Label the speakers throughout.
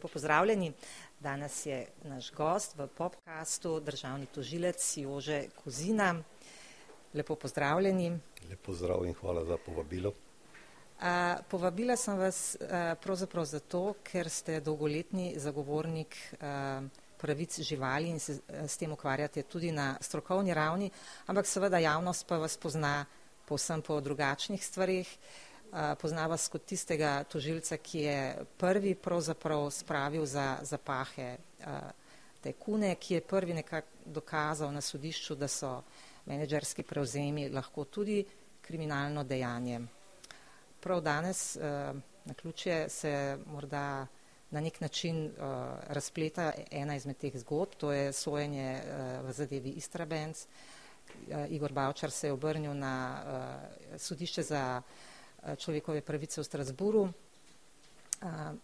Speaker 1: Lepo pozdravljeni. Danes je naš gost v popkastu, državni tožilec Jože Kozina. Lepo pozdravljeni.
Speaker 2: Lepo zdrav in hvala za povabilo.
Speaker 1: A, povabila sem vas a, pravzaprav zato, ker ste dolgoletni zagovornik a, pravic živali in se s tem ukvarjate tudi na strokovni ravni, ampak seveda javnost pa vas pozna povsem po drugačnih stvarih. Pozna vas kot tistega tožilca, ki je prvi pravzaprav spravil za zapahe te kune, ki je prvi nekako dokazal na sodišču, da so menedžerski prevzemi lahko tudi kriminalno dejanje. Prav danes na ključje se morda na nek način razpleta ena izmed teh zgodb, to je sojenje v zadevi Istrabenz. Uh, Igor Bavčar se je obrnil na sodišče za človekove pravice v Strasburu. Uh,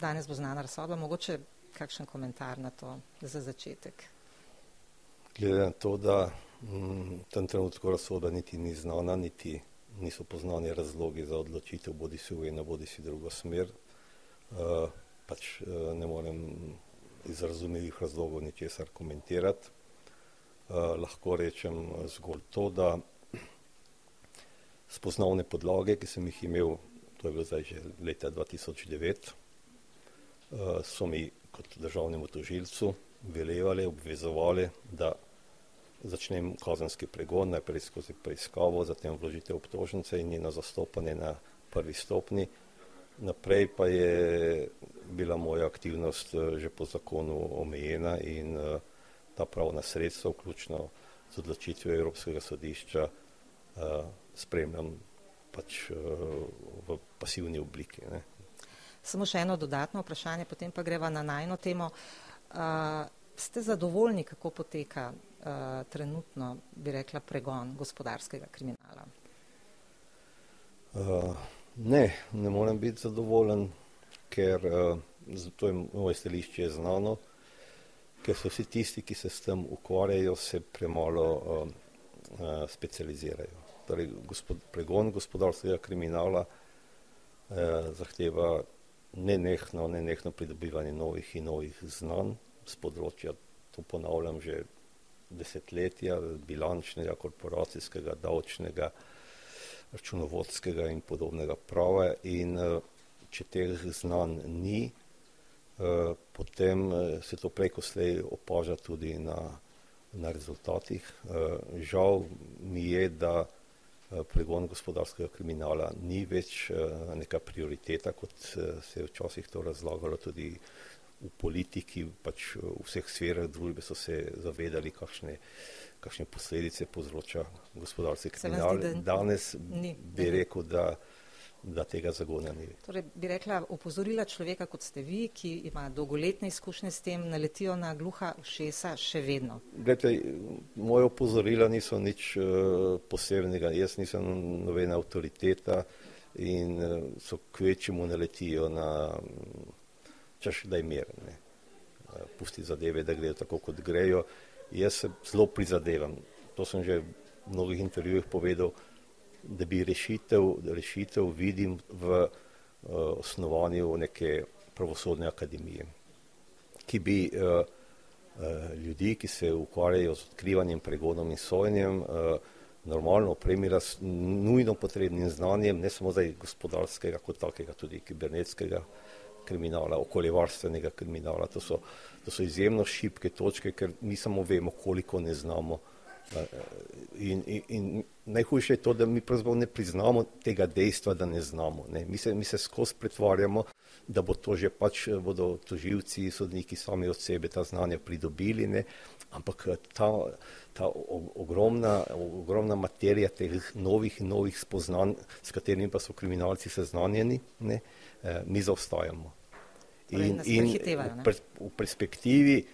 Speaker 1: danes bo znana razsodba, mogoče kakšen komentar na to za začetek.
Speaker 2: Glede na to, da v tem trenutku razsodba niti ni znana, niti niso poznani razlogi za odločitev, bodi si v eno, bodi si drugo smer. Uh, pač eh, ne morem iz razumljivih razlogov ničesar komentirati. Lahko rečem zgolj to, da spoznavne podlage, ki sem jih imel, to je bilo zdaj že leta 2009, uh, so mi kot državnemu tožilcu velevali, obvezovali, da začnem kazenski pregon, najprej skozi preiskavo, zatem vložitev obtožnice in njeno zastopanje na prvi stopni, naprej pa je bila moja aktivnost eh, že po zakonu omejena in eh, ta pravna sredstva, vključno z odločitvijo Evropskega sodišča, eh, spremljam pač v pasivni obliki. Ne.
Speaker 1: Samo še eno dodatno vprašanje, potem pa greva na najno temo. Uh, ste zadovoljni, kako poteka trenutno, bi rekla, pregon gospodarskega kriminala?
Speaker 2: Uh, Ne, ne morem biti zadovoljen, ker uh, to je moje stališče znano, ker so vsi tisti, ki se s tem ukvarjajo, se premalo uh, uh, specializirajo. Torej, gospod, pregon gospodarskega kriminala uh, zahteva nenehno, nenehno pridobivanje novih in novih znanj z področja, to ponavljam že desetletja, bilančnega, korporacijskega, davčnega, računovodskega in podobnega prava in eh, če teh znanj ni, eh, potem eh, se to preko slej opaža tudi na, na rezultatih. Žal mi je, da pregon gospodarskega kriminala ni več neka prioriteta, kot se je včasih to razlagalo tudi v politiki, pač v vseh sferah družbe so se zavedali, kakšne kakšne posledice povzroča gospodarski kriminal. Danes ni. bi rekel, da, da tega zagona ni.
Speaker 1: Torej, bi rekla, opozorila človeka, kot ste vi, ki ima dolgoletne izkušnje s tem, naletijo na gluha ušesa še vedno.
Speaker 2: Glede, moje opozorila niso nič uh, posebnega, jaz nisem nobena avtoriteta in uh, so kvečemu naletijo na češ, da je mir. Ne. Uh, pusti zadeve, da grejo tako, kot grejo jaz se zelo prizadevam, to sem že v mnogih intervjujih povedal, da bi rešitev, rešitev vidim v uh, osnovanju neke pravosodne akademije, ki bi uh, uh, ljudi, ki se ukvarjajo z odkrivanjem, pregonom in sojenjem, uh, normalno opremila s nujno potrebnim znanjem, ne samo zdaj gospodarskega kot takega, tudi kibernetskega kriminala, okoljevarstvenega kriminala. To so, to so izjemno šibke točke, ker mi samo vemo, koliko ne znamo. In, in, in najhujše je to, da mi pravzaprav ne priznamo tega dejstva, da ne znamo. Ne. Mi, se, mi se skozi pretvarjamo, da bo to že pač bodo toživci, sodniki sami od sebe ta znanja pridobili, ne. ampak ta, ta ogromna, ogromna materija teh novih in novih spoznanj, s katerimi pa so kriminalci seznanjeni, ne, eh, mi zaostajamo.
Speaker 1: Torej, in, in v,
Speaker 2: v perspektivi,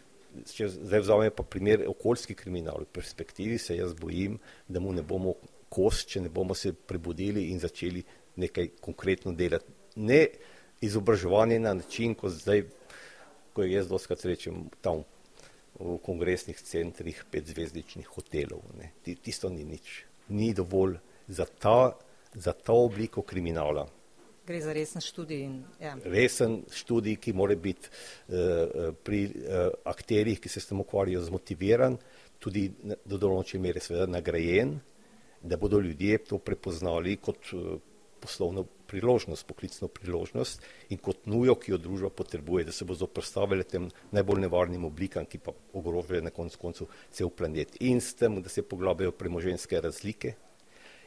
Speaker 2: če zdaj vzamem pa primer okoljski kriminal, v perspektivi se jaz bojim, da mu ne bomo kos, če ne bomo se prebudili in začeli nekaj konkretno delati. Ne izobraževanje na način, ko zdaj, ko jaz doskrat srečem tam v kongresnih centrih petzvezdičnih hotelov. Ne. Tisto ni nič. Ni dovolj za ta, za ta obliko kriminala
Speaker 1: Gre za resen študij. In,
Speaker 2: ja. Resen študij, ki mora biti uh, pri uh, akterjih, ki se s tem ukvarjajo, zmotiviran, tudi do določene mere seveda nagrajen, da bodo ljudje to prepoznali kot uh, poslovno priložnost, poklicno priložnost in kot nujo, ki jo družba potrebuje, da se bo zoprstavili tem najbolj nevarnim oblikam, ki pa ogrožajo na koncu koncu cel planet. In s tem, da se poglabljajo premoženske razlike,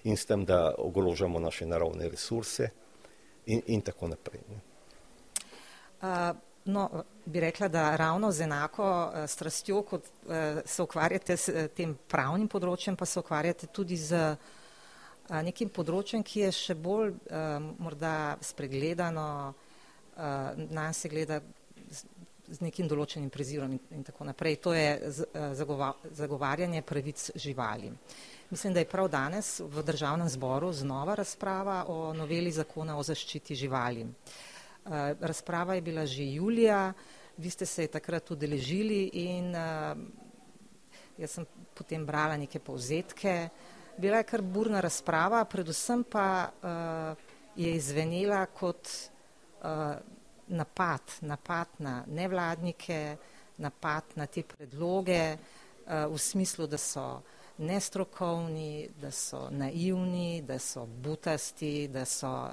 Speaker 2: in s tem, da ogrožamo naše naravne resurse in, in tako naprej.
Speaker 1: Uh, no, bi rekla, da ravno z enako strastjo, kot se ukvarjate s tem pravnim področjem, pa se ukvarjate tudi z nekim področjem, ki je še bolj morda spregledano, nas se gleda z, nekim določenim prezirom in, tako naprej. To je zagovarjanje pravic živali. Uh, Mislim, da je prav danes v državnem zboru znova razprava o noveli zakona o zaščiti živali. Eh, razprava je bila že julija, vi ste se takrat udeležili in eh, jaz sem potem brala neke povzetke. Bila je kar burna razprava, predvsem pa eh, je izvenela kot napad, napad na nevladnike, napad na te predloge v smislu, da so nestrokovni, da so naivni, da so butasti, da so.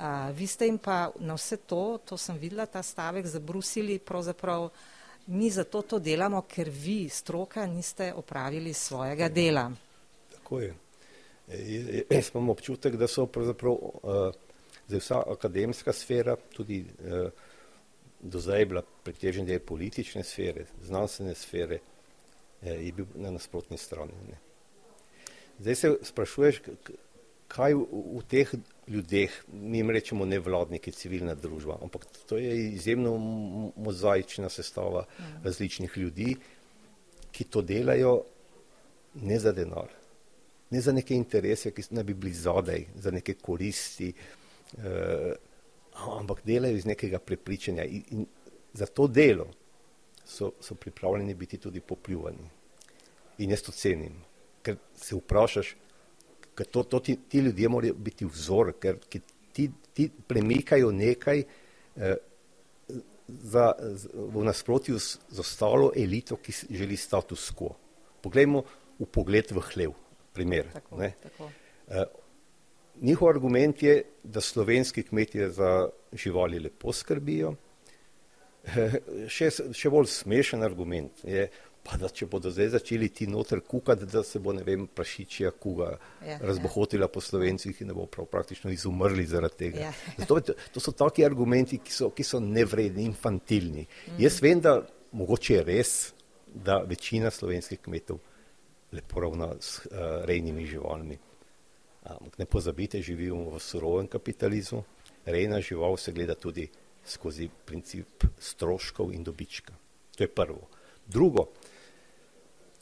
Speaker 1: Uh, vi ste jim pa na vse to, to sem videla, ta stavek zabrusili, pravzaprav mi zato to delamo, ker vi, stroka, niste opravili svojega dela.
Speaker 2: Tako je. E, jaz imam občutek, da so pravzaprav uh, vsa akademska sfera, tudi uh, do zdaj je bila pretežen del politične sfere, znanstvene sfere, je bil na nasprotni strani. Ne. Zdaj se sprašuješ, kaj v, teh ljudeh, mi jim rečemo nevladniki, civilna družba, ampak to je izjemno mozaična sestava mhm. različnih ljudi, ki to delajo ne za denar, ne za neke interese, ki ne bi bili zadaj, za neke koristi, eh, ampak delajo iz nekega prepričanja in, in za to delo so, so pripravljeni biti tudi popljuvani. In jaz to cenim, ker se vprašaš, ker to, to ti, ti ljudje morajo biti vzor, ker ti, ti premikajo nekaj eh, za, z, v nasprotju z, z ostalo elito, ki želi status quo. Poglejmo v pogled v hlev, primer. Tako, tako. Eh, njihov argument je, da slovenski kmetje za živali lepo skrbijo, še, še bolj smešen argument je, pa da če bodo zdaj začeli ti noter kukati, da se bo, ne vem, prašičja kuga ja, ja. razbohotila ja. po slovencih in ne bo prav praktično izumrli zaradi tega. Ja. Zato, to, to so taki argumenti, ki so, ki so nevredni, infantilni. Mm -hmm. Jaz vem, da mogoče je res, da večina slovenskih kmetov lepo ravna s uh, rejnimi živalmi. Ampak ne pozabite, živimo v surovem kapitalizmu, rejna žival se gleda tudi skozi princip stroškov in dobička. To je prvo. Drugo,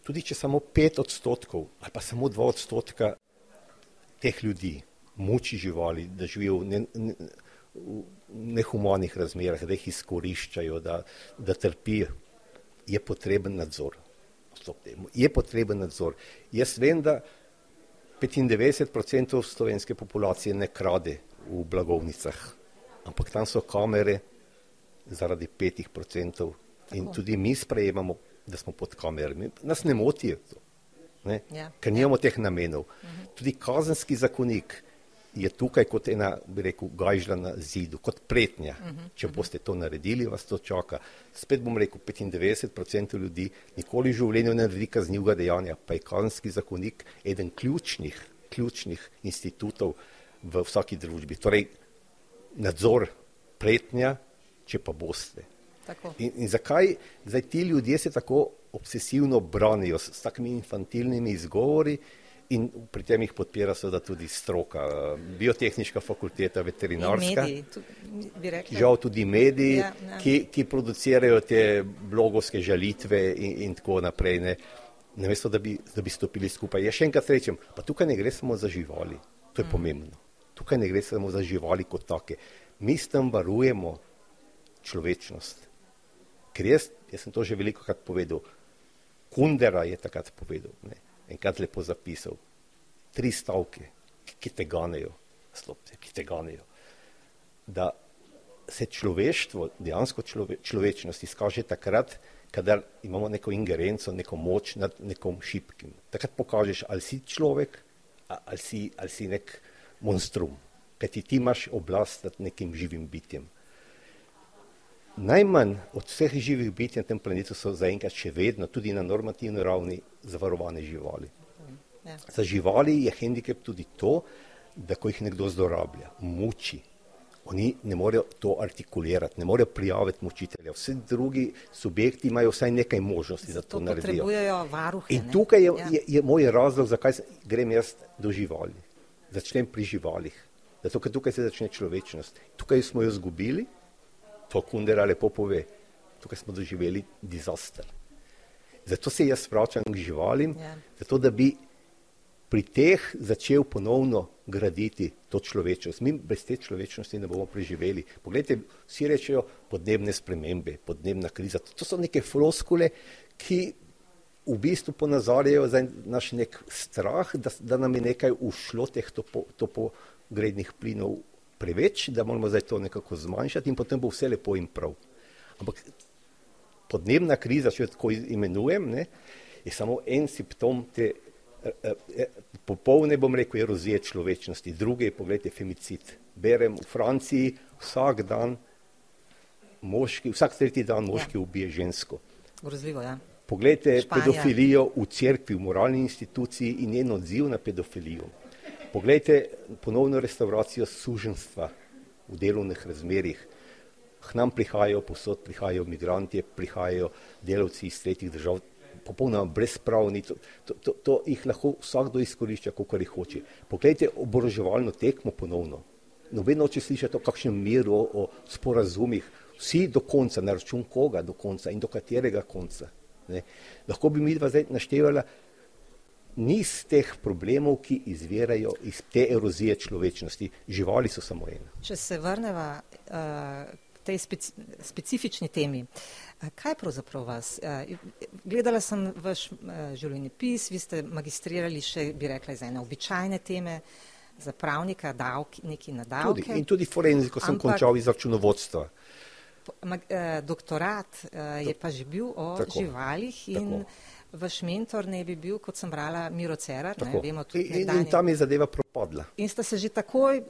Speaker 2: tudi če samo pet odstotkov ali pa samo dva odstotka teh ljudi muči živali, da živijo v, ne, ne, v nehumanih razmerah, da jih izkoriščajo, da, da trpijo, je potreben nadzor. Je potreben nadzor. Jaz vem, da 95% slovenske populacije ne krade v blagovnicah, ampak tam so kamere zaradi petih procentov in tudi mi sprejemamo, da smo pod kamerami. Nas ne motijo to, ne? Ja. ker nimamo teh namenov. Mhm. Tudi kazenski zakonik je tukaj kot ena, bi rekel, gajžla na zidu, kot pretnja. Mhm. Če boste to naredili, vas to čaka. Spet bom rekel, 95% ljudi nikoli v življenju ne naredi kaznivega dejanja, pa je kazenski zakonik eden ključnih, ključnih institutov v vsaki družbi. Torej, nadzor pretnja, če pa boste. In, in zakaj zdaj ti ljudje se tako obsesivno branijo s, s takimi infantilnimi izgovori in pri tem jih podpira seveda tudi stroka, biotehnička fakulteta, veterinarska,
Speaker 1: mediji,
Speaker 2: žal tudi mediji, ja, ja. Ki, ki producirajo te blogovske žalitve in, in tako naprej. Ne. Namesto, da bi, da bi stopili skupaj. Ja, še enkrat rečem, pa tukaj ne gre samo za živali, to je mm. pomembno. Tukaj ne gre samo za živali kot take. Mi s tem varujemo človečnost. Ker jaz, jaz sem to že veliko krat povedal, Kundera je takrat povedal, ne, enkrat lepo zapisal, tri stavke, ki te ganejo, slobce, ki te ganejo. da se človeštvo, dejansko člove, človečnost izkaže takrat, kadar imamo neko ingerenco, neko moč nad nekom šipkim. Takrat pokažeš, ali si človek, ali si, ali si nek monstrum, kaj ti, imaš oblast nad nekim živim bitjem. Najmanj od vseh živih bitij na tem planetu so zaenkrat še vedno, tudi na normativni ravni, zavarovane živali. Ja. Za živali je hendikep tudi to, da ko jih nekdo zlorablja, muči, oni ne morejo to artikulirati, ne morejo prijaviti mučitelja. Vsi drugi subjekti imajo vsaj nekaj možnosti, da to, to naredijo.
Speaker 1: Varuhe,
Speaker 2: In tukaj je, ja. je, je moj razlog, zakaj grem jaz do živali. Začnem pri živalih. Zato, ker tukaj se začne človečnost. Tukaj smo jo zgubili, to Kundera lepo pove, tukaj smo doživeli dizaster. Zato se jaz vračam k živalim, ja. zato da bi pri teh začel ponovno graditi to človečnost. Mi brez te človečnosti ne bomo preživeli. Poglejte, vsi rečejo podnebne spremembe, podnebna kriza. To so neke floskule, ki v bistvu ponazarjajo za naš nek strah, da, da nam je nekaj ušlo teh topo, topogrednih plinov preveč, da moramo zdaj to nekako zmanjšati in potem bo vse lepo in prav. Ampak podnebna kriza, če jo tako imenujem, ne, je samo en simptom te Eh, eh, eh, popolne, bom rekel, erozije človečnosti. Druge je, pogledajte, femicid. Berem v Franciji vsak dan moški, vsak tretji dan moški ja. ubije žensko.
Speaker 1: Grozljivo, ja.
Speaker 2: Poglejte Španija. pedofilijo v cerkvi, v moralni instituciji in njen odziv na pedofilijo. Poglejte ponovno restauracijo suženstva v delovnih razmerih. K nam prihajajo, posod prihajajo migranti, prihajajo delavci iz tretjih držav, popolnoma brezpravni, to, to, to, to jih lahko vsakdo izkorišča, kako jih hoče. Poglejte oboroževalno tekmo ponovno. Nobeno če slišite o kakšnem miru, o, o sporazumih, vsi do konca, na račun koga do konca in do katerega konca. Ne. Lahko bi mi dva zdaj naštevala niz teh problemov, ki izvirajo iz te erozije človečnosti. Živali so samo ena.
Speaker 1: Če se vrneva uh, k tej speci specifični temi. Uh, Kaj pravzaprav vas? Gledala sem vaš življenjepis, vi ste magistrirali še, bi rekla, za ene običajne teme, za pravnika, davki, neki na davke.
Speaker 2: Tudi, in tudi forenziko sem Ampak, končal iz računovodstva.
Speaker 1: Doktorat je pa že bil o tako, živalih in tako. vaš mentor ne bi bil, kot sem brala, Miro Cerar. Ne, vemo,
Speaker 2: in, in, in tam je zadeva propadla.
Speaker 1: In ste se že takoj,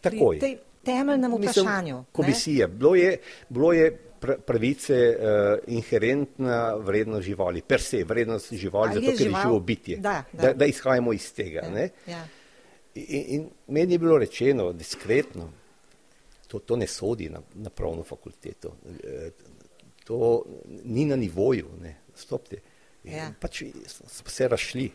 Speaker 1: takoj. pri tej temeljnem vprašanju.
Speaker 2: Mislim, komisije. Bilo je, bilo je pravice uh, inherentna vrednost živali, per se, vrednost živali, zato ker žival? je živo bitje,
Speaker 1: da, da.
Speaker 2: Da, da izhajamo iz tega. Ja, ja. In, in meni je bilo rečeno diskretno, to, to ne sodi na, na pravno fakulteto, eh, to ni na nivoju, ne, stopte. Ja. Pač smo se rašli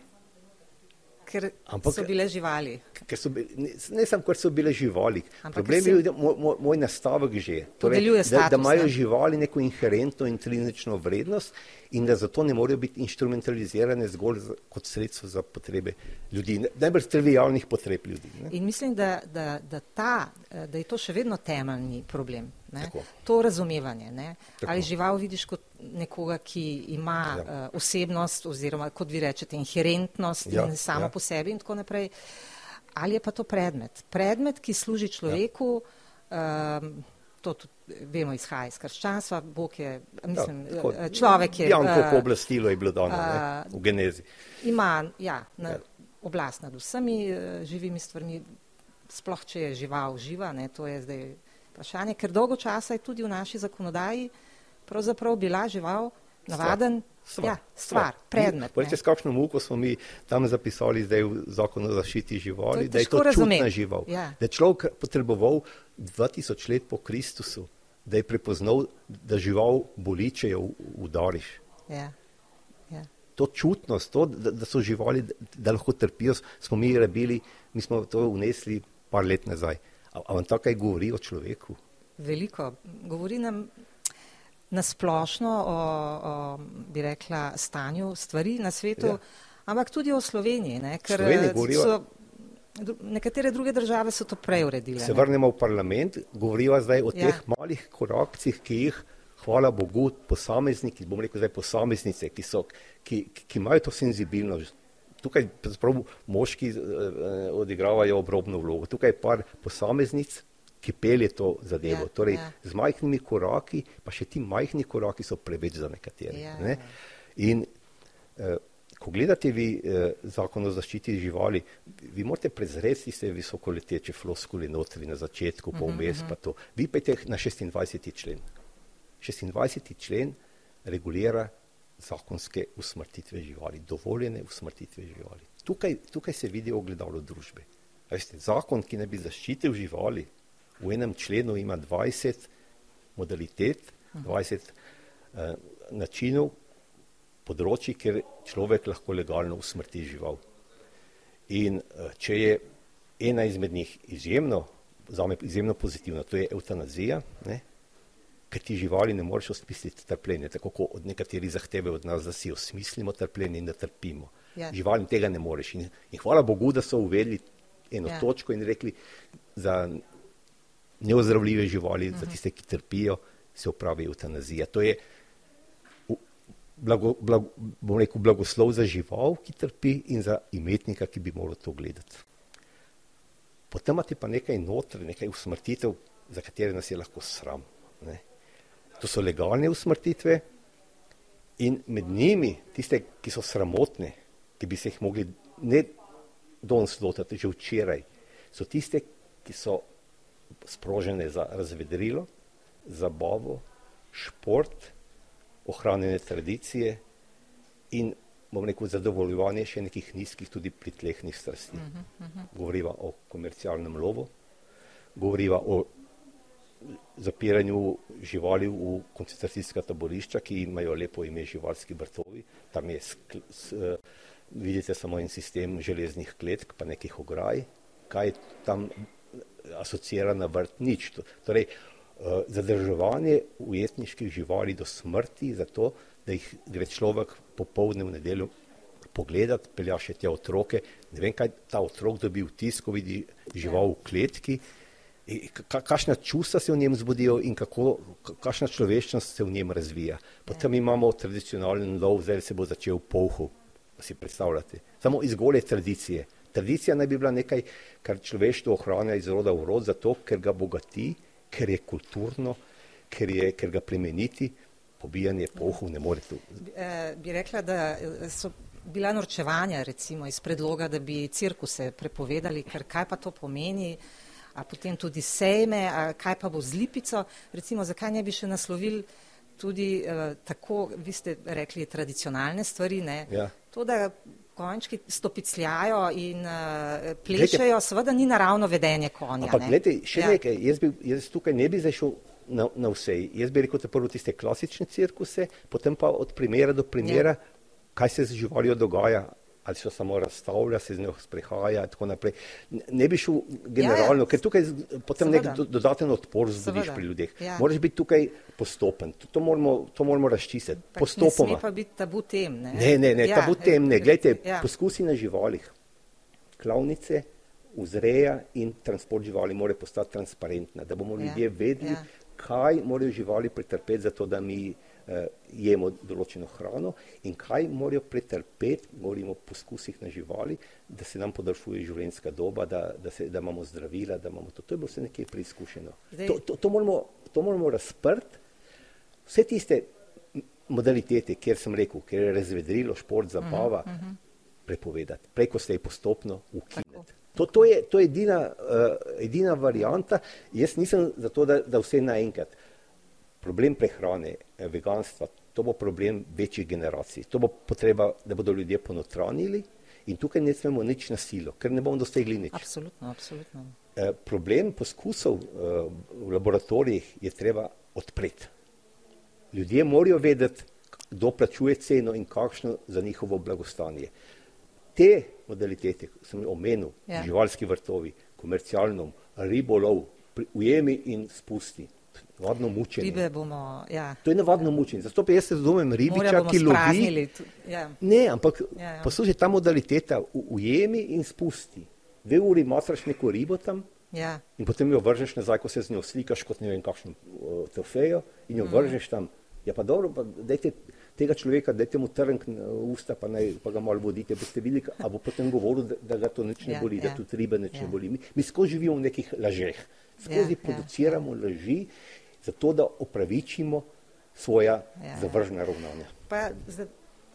Speaker 1: ker Ampak, so bile živali.
Speaker 2: So bili, ne, ne samo, ker so bile živali. Ampak Problem je si... moj, moj, nastavek že. Torej, da, da imajo živali neko inherentno intrinzično vrednost in da zato ne morejo biti instrumentalizirane zgolj za, kot sredstvo za potrebe ljudi, najbolj trivialnih potreb ljudi.
Speaker 1: Ne? In mislim, da, da, da, ta, da je to še vedno temeljni problem. To razumevanje. Ali žival vidiš kot nekoga, ki ima ja. uh, osebnost oziroma, kot vi rečete, inherentnost ja, in samo ja. po sebi in tako naprej. Ali je pa to predmet? Predmet, ki služi človeku, ja. um, to tudi vemo izhaja iz krščanstva, Bog je, mislim, ja, tako, eh, človek je.
Speaker 2: Janko uh, pooblastilo je bilo dano uh, v genezi.
Speaker 1: Ima, ja, na, ja. oblast nad vsemi uh, živimi stvarmi, sploh če je žival živa, ne, to je zdaj vprašanje, ker dolgo časa je tudi v naši zakonodaji pravzaprav bila žival navaden. Stvar, ja, stvar, predmet.
Speaker 2: Povejte, s kakšno muko smo mi tam zapisali zdaj v zakonu o zaščiti živali, to da je to čutna žival. Ja. Da je človek potreboval 2000 let po Kristusu, da je prepoznal, da žival boli, če jo udariš.
Speaker 1: Ja. Ja.
Speaker 2: To čutnost, to, da, da so živali, da, da lahko trpijo, smo mi rabili, mi smo to unesli par let nazaj. A, a vam to kaj govori o človeku?
Speaker 1: Veliko. Govori nam nasplošno o, o, bi rekla, stanju stvari na svetu, ja. ampak tudi o Sloveniji, ne? ker Sloveniji so Nekatere druge države so to prej uredile.
Speaker 2: Se vrnemo v parlament, govoriva zdaj o ja. teh malih korakcih, ki jih, hvala Bogu, posamezniki, bom rekel zdaj posameznice, ki, so, ki, ki imajo to senzibilnost. Tukaj moški eh, odigravajo obrobno vlogo. Tukaj je par posameznic, ki pelje to zadevo.
Speaker 1: Ja,
Speaker 2: torej,
Speaker 1: ja.
Speaker 2: z majhnimi koraki, pa še ti majhni koraki so preveč za nekatere.
Speaker 1: Ja,
Speaker 2: ne. In eh, ko gledate vi eh, zakon o zaščiti živali, vi morate prezreti tiste visokoleteče floskule notri na začetku, pa vmes pa to. Vi pejte na 26. člen. 26. člen regulira zakonske usmrtitve živali, dovoljene usmrtitve živali. Tukaj, tukaj se vidi ogledalo družbe. A Veste, zakon, ki ne bi zaščitil živali, v enem členu ima 20 modalitet, 20 eh, načinov, področji, kjer človek lahko legalno usmrti žival. In eh, če je ena izmed njih izjemno, zame izjemno pozitivna, to je eutanazija, ne? ker ti živali ne moreš osmisliti trpljenja, tako kot od nekateri zahteve od nas, da si osmislimo trpljenje in da trpimo.
Speaker 1: Ja.
Speaker 2: Živalim tega ne moreš. In, in hvala Bogu, da so uvedli eno
Speaker 1: Ja.
Speaker 2: ja. točko in rekli, za neozdravljive živali, uh -huh. za tiste, ki trpijo, se upravi eutanazija. To je blago, blago, bom rekel, blagoslov za žival, ki trpi in za imetnika, ki bi moral to gledati. Potem imate pa nekaj notri, nekaj usmrtitev, za katere nas je lahko sram. Ne. To so legalne usmrtitve in med njimi tiste, ki so sramotne, ki bi se jih mogli ne danes lotiti, že včeraj, so tiste, ki so sprožene za razvedrilo, zabavo, šport, ohranjene tradicije in bom rekel, zadovoljevanje še nekih nizkih tudi pritlehnih strasti. Uh -huh. Govoriva o komercialnem lovu, govoriva o zapiranju živali v koncentracijska taborišča, ki imajo lepo ime živalski vrtovi. Tam je, skl, s, eh, vidite, samo en sistem železnih kletk, pa nekih ograj. Kaj je tam asocira na vrt? Nič. To- Torej, eh, zadrževanje ujetniških živali do smrti, zato da jih gre človek popovdne v nedeljo pogledati, pelja še te otroke. Ne vem, kaj ta otrok dobi vtis, ko vidi žival v kletki. Ka- Kakšna čustva se v njem zbudijo in kako, ka- kakšna človečnost se v njem razvija. Potem imamo tradicionalen lov, zdaj se bo začel v polhu, si predstavljate. Samo iz gole tradicije. Tradicija naj bi bila nekaj, kar človeštvo ohranja iz roda v rod, zato ker ga bogati, ker je kulturno, ker, je, ker ga plemeniti. Pobijanje polhov ne more to.
Speaker 1: Eh, bi rekla, da eh, so bila norčevanja recimo iz predloga, da bi cirkuse prepovedali, ker kaj pa to pomeni, a potem tudi sejme, a kaj pa bo z lipico, recimo zakaj ne bi še naslovili tudi eh, tako, vi ste rekli, tradicionalne stvari, ne?
Speaker 2: Ja.
Speaker 1: To, da konjčki stopicljajo in uh, plešejo, seveda ni naravno vedenje konja.
Speaker 2: Ampak,
Speaker 1: ne.
Speaker 2: gledajte, še
Speaker 1: ja.
Speaker 2: nekaj, jaz, bi, jaz tukaj ne bi zašel na, na vse. Jaz bi rekel, da prvo tiste klasične cirkuse, potem pa od primera do primera, ja. kaj se z živaljo dogaja, ali se samo razstavlja, se z njo sprehaja in tako naprej. Ne, ne bi šel generalno, ja, ja. ker tukaj potem nek
Speaker 1: Seveda.
Speaker 2: do, dodaten odpor zbudiš
Speaker 1: Seveda,
Speaker 2: pri ljudeh.
Speaker 1: ja.
Speaker 2: Moraš biti tukaj postopen, to, to, moramo, to moramo razčistiti,
Speaker 1: Ne
Speaker 2: postopoma.
Speaker 1: sme pa biti tabu tem. Ne,
Speaker 2: Ne, ne, ne,
Speaker 1: Ja,
Speaker 2: tabu tem ne. Glejte,
Speaker 1: ja.
Speaker 2: poskusi na živalih, klavnice, vzreja in transport živali mora postati transparentna, da bomo
Speaker 1: Ja,
Speaker 2: ljudje vedeli,
Speaker 1: ja.
Speaker 2: kaj morajo živali pretrpeti za to, da mi jemo določeno hrano in kaj morajo pretrpeti, govorimo o poskusih na živali, da se nam podaljšuje življenjska doba, da, da, se, da imamo zdravila, da imamo to. To je bilo vse nekaj preizkušeno.
Speaker 1: Zdaj-
Speaker 2: To, to, to moramo, to moramo razprti. Vse tiste modalitete, kjer sem rekel, kjer je razvedrilo, šport, zabava, uh -huh. prepovedati. Prej, ko ste jih postopno ukinili. To, to je, to je edina, uh, edina varijanta. Jaz nisem za to, da, da vse naenkrat. Problem prehrane, eh, veganstva, to bo problem večjih generacij. To bo potreba, da bodo ljudje ponotranili in tukaj ne smemo nič na silo, ker ne bomo dosegli nič.
Speaker 1: Absolutno, absolutno.
Speaker 2: Eh, Problem poskusov eh, v laboratorijih je treba odpreti. Ljudje morajo vedeti, kdo plačuje ceno in kakšno za njihovo blagostanje. Te modalitete, ki sem jih omenil,
Speaker 1: Ja.
Speaker 2: živalski vrtovi, komercialno, ribolov, ujemi in spusti, navadno mučenje.
Speaker 1: Ribe bomo, ja,
Speaker 2: To je navadno mučenje. Zato pa jaz razumem ribiča, ki lovi.
Speaker 1: Ja.
Speaker 2: Ne, ampak
Speaker 1: Ja, ja.
Speaker 2: poslušaj, ta modaliteta, ujemi in spusti. Dve uri matraš neko ribo tam,
Speaker 1: Ja,
Speaker 2: In potem jo vržeš nazaj, ko se z njo slikaš kot ne vem kakšno uh, trofejo in jo mm. vržeš tam. Ja pa dobro, pa dajte tega človeka, dajte mu trnk usta, pa, naj, pa ga malo vodite, boste videli, a bo potem govoril, da, da ga to nič ne
Speaker 1: Ja,
Speaker 2: boli,
Speaker 1: ja.
Speaker 2: da tudi ribe nič
Speaker 1: Ja.
Speaker 2: ne boli. Mi, mi skozi živimo v nekih lažeh. skozi ja, produciramo ja, ja. laži, zato da opravičimo svoja ja, zavržna ja. ravnanja.
Speaker 1: Pa,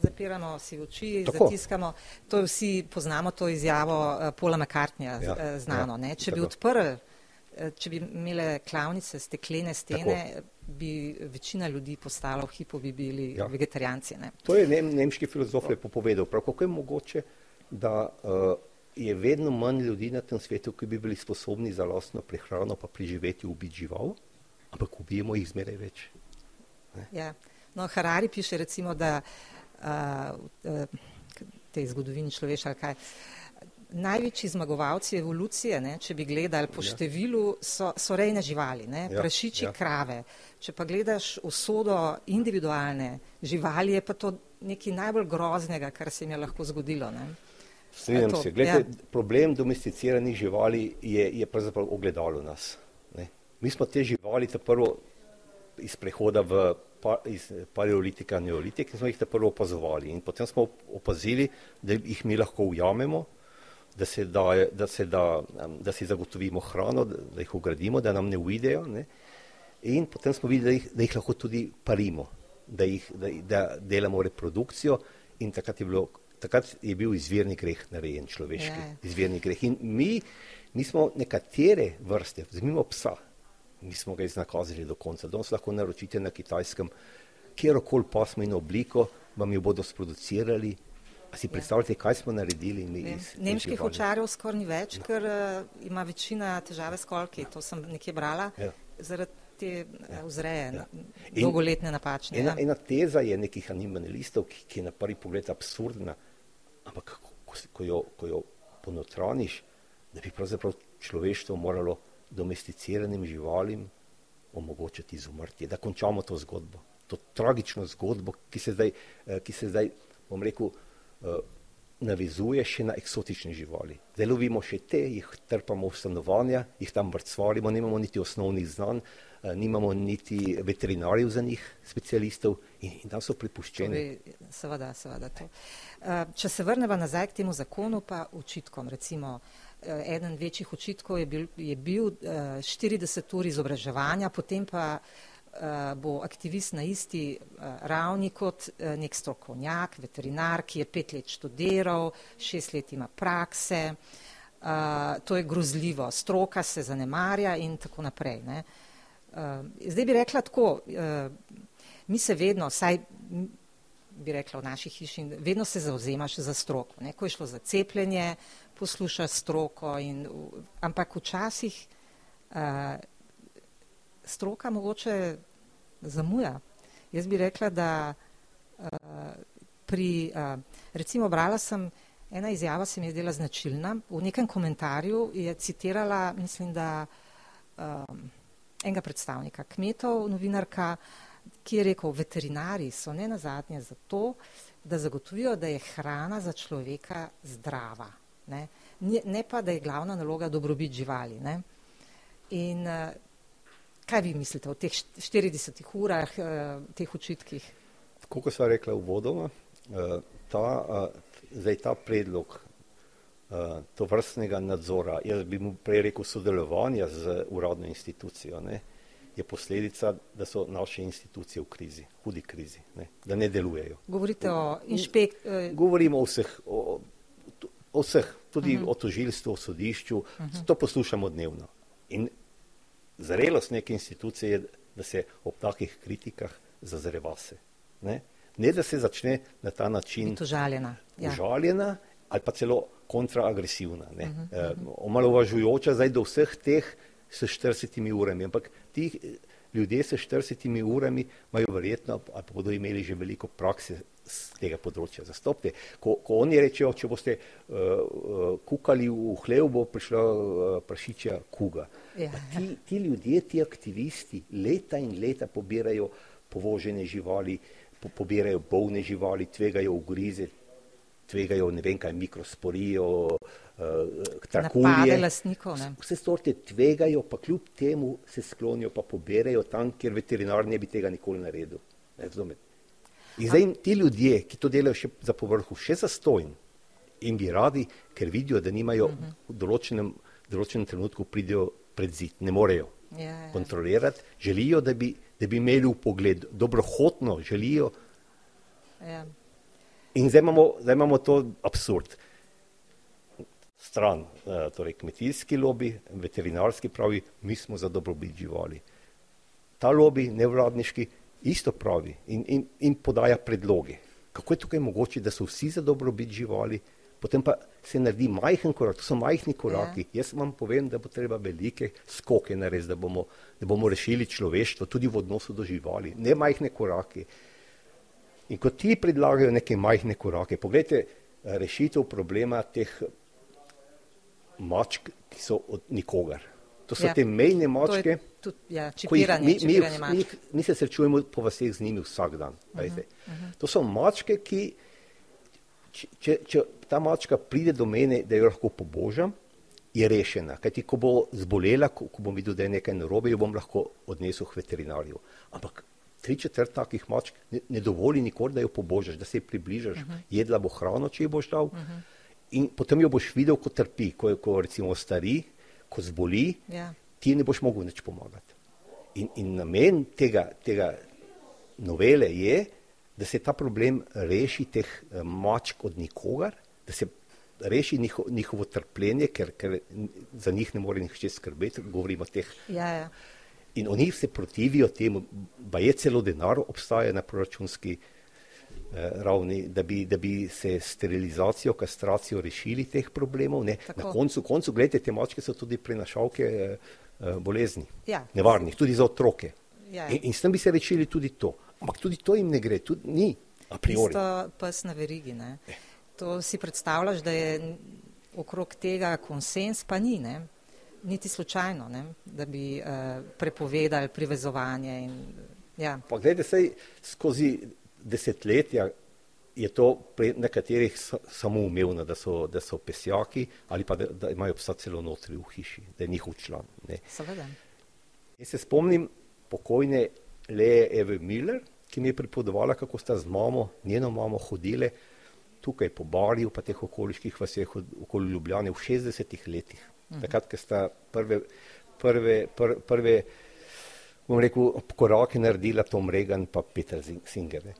Speaker 1: zapiramo si oči, Tako. zatiskamo. To vsi poznamo, to izjavo uh, Paula McCartneyja ja, uh, znano. Ja, če Tako. bi odprl, uh, če bi imele klavnice, steklene stene, Tako. bi večina ljudi postala v hipu, bi bili ja. vegetarijanci. Ne?
Speaker 2: To je nem, nemški filozof lepo povedal. Prav kako je mogoče, da uh, je vedno manj ljudi na tem svetu, ki bi bili sposobni za lastno prehrano pa preživeti ubiti žival, ampak ubijemo jih zmeraj več.
Speaker 1: Ja. No, Harari piše recimo, da uh, tej zgodovini človeštva kaj. Največji zmagovalci evolucije, ne, če bi gledali po ja. številu, so, so rejne živali, ne, ja, prašiči, ja. krave. Če pa gledaš usodo individualne živali, je pa to nekaj najbolj groznega, kar se jim je lahko zgodilo.
Speaker 2: Strinjam se. Glede, ja. Problem domesticiranih živali je, je pravzaprav ogledalo nas. Mi smo te živali ta prvo iz prehoda v pa, iz paleolitika, neolitik in smo jih prvo opazovali. In potem smo opazili, da jih mi lahko ujamemo, da se, da, da, se da, da si zagotovimo hrano, da, da jih ugradimo, da nam ne uidejo. Ne? In potem smo videli, da jih, da jih lahko tudi parimo, da, jih, da, da delamo reprodukcijo in takrat je, bilo, takrat je bil izvirni greh narejen človeški. Yeah. Ja. Izvirni greh. In mi, mi smo nekatere vrste, vzmimo psa, nismo ga iznakazili do konca. Danes lahko naročite na kitajskem kjerokoli pasmo in obliko, vam jo bodo sproducirali. A si ja. predstavljate, kaj smo naredili? Mi iz,
Speaker 1: Nemških očarjev skoraj ni več, ja. ker uh, ima večina težave s kolki. To sem nekje brala. Ja. Zaradi te ja. vzreje, ja. dolgoletne napačne.
Speaker 2: Ena, ja. ena teza je nekih animalistov, ki, ki je na prvi pogled absurdna, ampak ko, ko, jo, ko jo ponotraniš, da bi pravzaprav človeštvo moralo domesticiranim živalim omogočiti izumrtje, da končamo to zgodbo, to tragično zgodbo, ki se zdaj, eh, ki se zdaj bom rekel, eh, navezuje še na eksotične živali. Zdaj lovimo še te, jih trpamo v stanovanja, jih tam vrcvalimo, nimamo niti osnovnih znanj, eh, nimamo niti veterinarjev za njih, specialistov in, in tam so pripuščeni.
Speaker 1: Seveda, seveda to. Če se vrnemo nazaj k temu zakonu, pa učitkom, recimo, eden večjih očitkov je bil, je bil 40 eh, ur izobraževanja, potem pa eh, bo aktivist na isti ravni kot nek strokovnjak, veterinar, ki je pet let študiral, šest let ima prakse. To je grozljivo, stroka se zanemarja in tako naprej. Ne. Zdaj bi rekla tako, mi se vedno, saj bi rekla v naši hiši, vedno se zauzemaš za stroko. Ne. Ko je šlo za cepljenje, posluša stroko, in, ampak včasih uh, stroka mogoče zamuja. Jaz bi rekla, da uh, pri, uh, recimo brala sem, ena izjava se mi je zdela značilna, v nekem komentarju je citirala, mislim, da um, enega predstavnika kmetov, novinarka, ki je rekel, veterinari so ne nazadnje zato, da zagotovijo, da je hrana za človeka zdrava. Ne? ne pa, da je glavna naloga dobrobit živali. Ne? In uh, kaj vi mislite o teh 40 urah, uh, teh učitkih?
Speaker 2: Kot sem rekla v vodoma, uh, ta, zdaj ta predlog to vrstnega nadzora, jaz bi mu prej rekel sodelovanja z uradno institucijo, ne, je posledica, da so naše institucije v krizi, hudi krizi, ne, da ne delujejo.
Speaker 1: Govorite o inšpektorju?
Speaker 2: Govorimo o vseh, o, o vseh, tudi uh mhm. -huh. o tožilstvu, o sodišču, uh mhm. -huh. to poslušamo dnevno. In zrelost neke institucije je, da se ob takih kritikah zazre vase. Ne? ne da se začne na ta način
Speaker 1: užaljena,
Speaker 2: ja. užaljena ali pa celo kontraagresivna, uh -huh. e, omalovažujoča zdaj do vseh teh s 40 urami. Ampak ti ljudje s 40 urami imajo verjetno, ali bodo imeli že veliko prakse z tega področja zastopte. Ko, ko oni rečejo, če boste uh, uh, kukali v hlev, bo prišla uh, prašičja kuga. Ja. Ti, ti ljudje, ti aktivisti leta in leta pobirajo povožene živali, po, pobirajo bolne živali, tvegajo ugrize, tvegajo ne vem kaj mikrosporijo, uh, trakulje. Vse sorte tvegajo, pa kljub temu se sklonijo, pa pobirajo tam, kjer veterinar ne bi tega nikoli naredil. Ne, In zdaj ti ljudje, ki to delajo še za povrhu, še za stojn in bi radi, ker vidijo, da nimajo v določenem, določenem trenutku pridejo pred zid, ne morejo
Speaker 1: Ja, ja.
Speaker 2: kontrolirati, želijo, da bi, da bi imeli v pogled, dobrohotno želijo.
Speaker 1: Ja.
Speaker 2: In zdaj imamo, zdaj imamo to absurd. Stran, eh, torej kmetijski lobby, veterinarski pravi, mi smo za dobrobit živali. Ta lobby, nevladniški, isto pravi in, in, in podaja predloge. Kako je tukaj mogoče, da so vsi za dobrobit živali, potem pa se naredi majhen korak, to so majhni koraki. Ja. Jaz vam povem, da bo treba velike skoke narediti, da bomo, da bomo rešili človeštvo tudi v odnosu do živali, ne majhne korake. In ko ti predlagajo neke majhne korake, pogledajte rešitev problema teh mačk, ki so od nikogar. To so
Speaker 1: Ja.
Speaker 2: te mejne mačke.
Speaker 1: tudi ja,
Speaker 2: ko jih
Speaker 1: čipiranje,
Speaker 2: mi, mi,
Speaker 1: čipiranje
Speaker 2: mi,
Speaker 1: mačk.
Speaker 2: mi se srečujemo po vseh z njimi vsak dan. Uh -huh, uh -huh. To so mačke, ki, če, če, če ta mačka pride do mene, da jo lahko pobožam, je rešena. Kajti, ko bo zbolela, ko, ko bom videl, da je nekaj narobe, jo bom lahko odnesel k veterinarju. Ampak tri četrt takih mačk ne, ne dovoli nikoli, da jo pobožaš, da se ji približaš, uh -huh. jedla bo hrano, če ji boš dal. Uh -huh. In potem jo boš videl, ko trpi, ko, ko recimo stari, ko zboli,
Speaker 1: Ja.
Speaker 2: ti ne boš mogel nič pomagati. In, in namen tega, tega novele je, da se ta problem reši teh eh, mačk od nikogar, da se reši njiho, njihovo trpljenje, ker, ker za njih ne more nihče skrbeti, govorimo o teh.
Speaker 1: Ja, ja.
Speaker 2: In oni se protivijo temu, pa je celo denar obstaja na proračunski eh, ravni, da bi, da bi se sterilizacijo, kastracijo rešili teh problemov. Na koncu, koncu, gledajte, te mačke so tudi prenašalke eh, eh, bolezni,
Speaker 1: Ja.
Speaker 2: nevarnih, tudi za otroke.
Speaker 1: Ja.
Speaker 2: In, in s tem bi se rešili tudi to. Ampak tudi to jim ne gre, tudi ni a priori.
Speaker 1: Isto pes na verigi. Ne? To si predstavljaš, da je okrog tega konsens, pa ni, ne? Niti slučajno, ne? da bi uh, prepovedali privezovanje. In, ja.
Speaker 2: Pa gledajte, sej skozi desetletja je to pri nekaterih sa- samoumevno, da so, da so pesjaki ali pa da, da imajo psa celo notri v hiši, da je njihov član. Ne.
Speaker 1: Seveda.
Speaker 2: Jaz se spomnim pokojne Leje Eve Miller, ki mi je pripovedovala, kako sta z mamo, njeno mamo hodile tukaj po Barju, pa teh okoliških vaseh okoli Ljubljane v 60-ih letih. Takrat, ko sta prve, prve, pr, prve bom rekel, korake naredila Tom Reagan pa Peter Singer. Ne.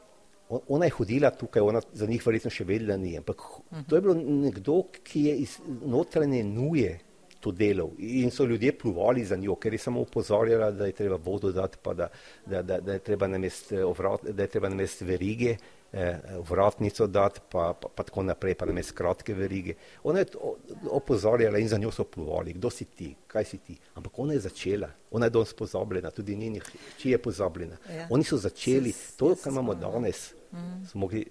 Speaker 2: On- Ona je hodila tukaj, ona za njih verjetno še vedela ni, ampak to je bilo nekdo, ki je iz notranje nuje to delal in so ljudje pluvali za njo, ker je samo upozorjala, da je treba vodo dati, pa da, da, da, da je treba namest, eh, ovrat, da je treba namest verige, vratnico dati, pa, pa, pa tako naprej, pa namest kratke verige. Ona je opozorjala in za njo so pluvali, kdo si ti, kaj si ti. Ampak ona je začela, ona je danes pozabljena, tudi njenih hči je pozabljena.
Speaker 1: Ja.
Speaker 2: Oni so začeli,
Speaker 1: Se-
Speaker 2: to, kar imamo danes, so, mogli,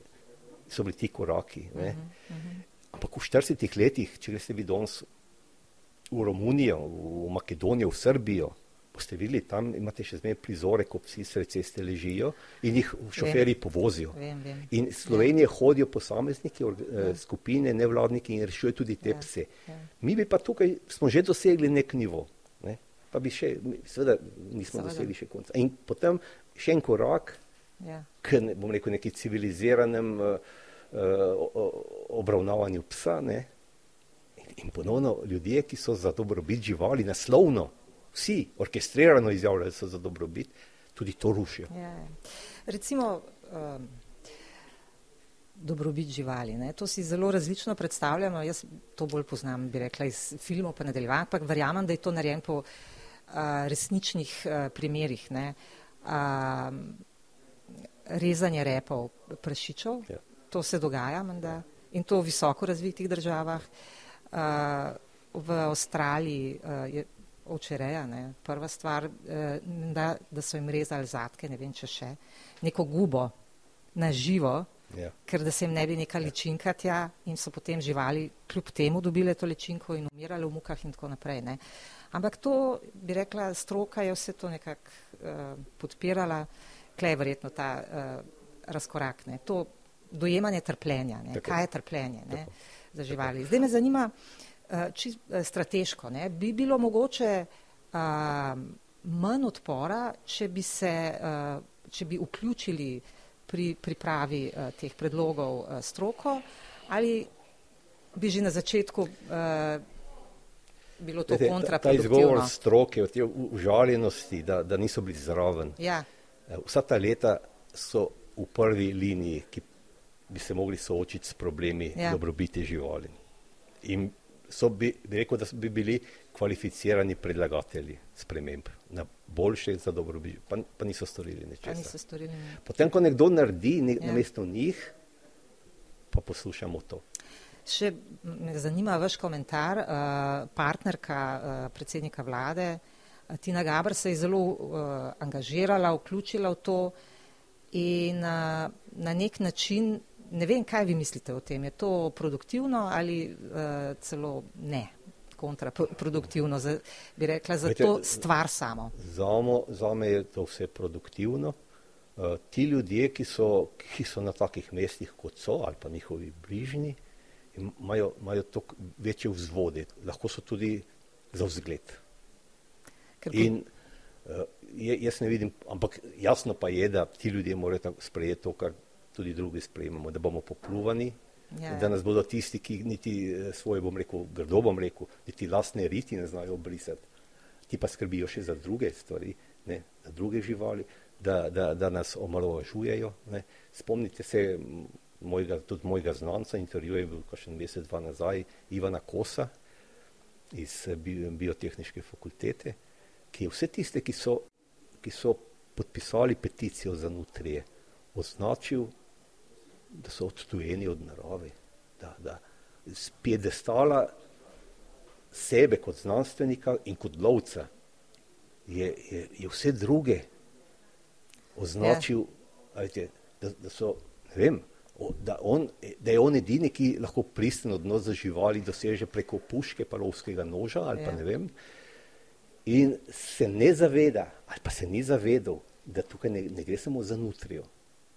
Speaker 2: so bili ti koraki. Ne? Ampak v 40 letih, če greste vi danes v Romunijo, v Makedonijo, v Srbijo, boste videli, tam imate še zmeraj prizore, ko psi sred ceste ležijo in jih šoferji povozijo.
Speaker 1: Vem, vem.
Speaker 2: In iz Slovenije hodijo posamezniki, eh, skupine, nevladniki in rešujejo tudi te
Speaker 1: Ja,
Speaker 2: pse.
Speaker 1: ja.
Speaker 2: Mi bi pa tukaj, smo že dosegli nek nivo, ne? pa bi še, seveda nismo
Speaker 1: Seveda.
Speaker 2: dosegli še konca. In potem še en korak,
Speaker 1: Ja.
Speaker 2: k, ne, bom rekel, neki civiliziranem uh, uh, obravnavanju psa. Ne? In ponovno ljudje, ki so za dobrobit živali, naslovno, vsi orkestrirano izjavljajo, da so za dobrobit, tudi to rušijo.
Speaker 1: Ja, ja. Recimo um, dobrobit živali. Ne? To si zelo različno predstavljamo. Jaz to bolj poznam, bi rekla, iz filmov pa nadaljevanj, ampak verjamem, da je to narejen po uh, resničnih uh, primerih. Ne? Uh, rezanje repov prašičev,
Speaker 2: Ja.
Speaker 1: to se dogaja menda in to v visoko razvitih državah. Uh, v Avstraliji uh, je ovčereja, ne, prva stvar, eh, da, da so jim rezali zadke, ne vem če še, neko gubo na živo,
Speaker 2: Ja.
Speaker 1: ker da se jim ne bi neka ličinka tja in so potem živali kljub temu dobile to ličinko in umirale v mukah in tako naprej. Ne. Ampak to, bi rekla, stroka je vse to nekako uh, podpirala, klej je verjetno ta uh, razkorak, ne. to dojemanje trpljenja, ne.
Speaker 2: Tako.
Speaker 1: kaj je trpljenje ne, za živali. Zdaj me zanima, uh, čist, uh, strateško, ne, bi bilo mogoče uh, manj odpora, če bi se, uh, če bi vključili pri pripravi uh, teh predlogov uh, stroko ali bi že na začetku uh, bilo to kontraproduktivno.
Speaker 2: Ta izgovor stroke, te užaljenosti, da, da niso bili zraven.
Speaker 1: Ja.
Speaker 2: Eh, vsa ta leta so v prvi liniji, ki bi se mogli soočiti s problemi ja. dobrobiti živali. In so bi, bi rekel, da bi bili kvalificirani predlagatelji sprememb na boljše za dobrobit, pa, pa niso storili ničesar. Potem, ko nekdo naredi ne, ja. na mesto njih, pa poslušamo to.
Speaker 1: Še me zanima vaš komentar. Uh, partnerka uh, predsednika vlade uh, Tina Gabr se je zelo uh, angažirala, vključila v to in uh, na nek način, ne vem, kaj vi mislite o tem, je to produktivno ali uh, celo ne? kontraproduktivno, za, bi rekla, za Vete, to stvar samo.
Speaker 2: Za me je to vse produktivno. Uh, ti ljudje, ki so, ki so na takih mestih, kot so, ali pa njihovi bližnji, imajo, imajo toliko večje vzvode, lahko so tudi za vzgled. In uh, jaz ne vidim, ampak jasno pa je, da ti ljudje morajo sprejeti to, kar tudi drugi sprejemamo, da bomo popluvani, ja, da nas bodo tisti, ki niti eh, svoje, bom rekel, grdo bom rekel, niti lastne riti ne znajo obrisati, ti pa skrbijo še za druge stvari, ne, za druge živali, da, da, da nas omalovažujejo. Spomnite se mojega, tudi mojega znanca, intervju je bil kakšen mesec, dva nazaj, Ivana Kosa iz eh, biotehniške fakultete, ki je vse tiste, ki so, ki so podpisali peticijo za nutrije, označil, da so odtujeni od narave, da, da z piedestala sebe kot znanstvenika in kot lovca je, je, je vse druge označil, ja. ajte, da, da so, ne vem, da, on, da je on edini, ki lahko pristen odnos za živali doseže preko puške, pa lovskega noža ali pa ja. ne vem. In se ne zaveda, ali pa se ni zavedal, da tukaj ne, ne gre samo za nutrijo.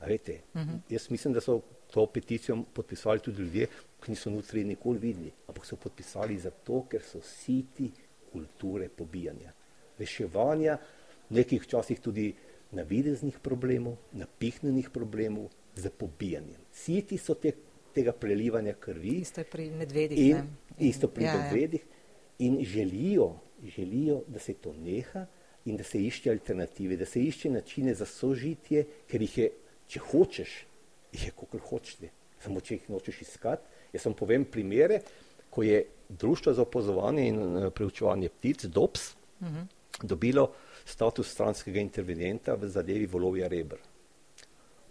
Speaker 2: Uh mhm. -huh. Jaz mislim, da so to peticijo podpisali tudi ljudje, ki niso nutrije nikoli videli, ampak so podpisali zato, ker so siti kulture pobijanja, reševanja nekih včasih tudi navideznih problemov, napihnjenih problemov, z pobijanjem. Siti so te, tega prelivanja krvi.
Speaker 1: Isto pri medvedih.
Speaker 2: In, in, isto pri ja, ja. medvedih. Ja. In želijo, želijo, da se to neha in da se išče alternative, da se išče načine za sožitje, ker jih je, če hočeš, jih je kakor hočete. Samo če jih nočeš iskati. Jaz vam povem primere, ko je Društvo za opozovanje in eh, preučevanje ptic, DOPS, uh mhm. -huh. dobilo status stranskega intervenenta v zadevi volovja rebr.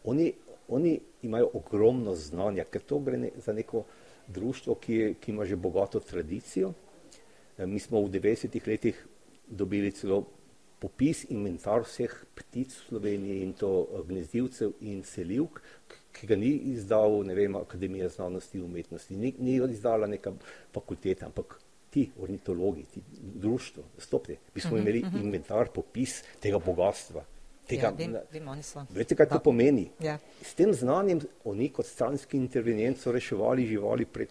Speaker 2: Oni oni imajo ogromno znanja, ker to gre ne, za neko društvo, ki, je, ki ima že bogato tradicijo. E, mi smo v 90-ih letih dobili celo popis inventar vseh ptic v Sloveniji in to e, gnezdilcev in selivk, ki ga ni izdal, ne vem, Akademija znanosti in umetnosti, ni, ni izdala neka fakulteta, ampak ti ornitologi, ti društvo, stopite, bi smo uh mhm, -huh, imeli uh mhm. -huh. inventar, popis tega bogatstva. Tega, ja, vem, vem, veste, kaj to pomeni? Ja. S tem znanjem oni kot stranski intervenient so reševali živali pred,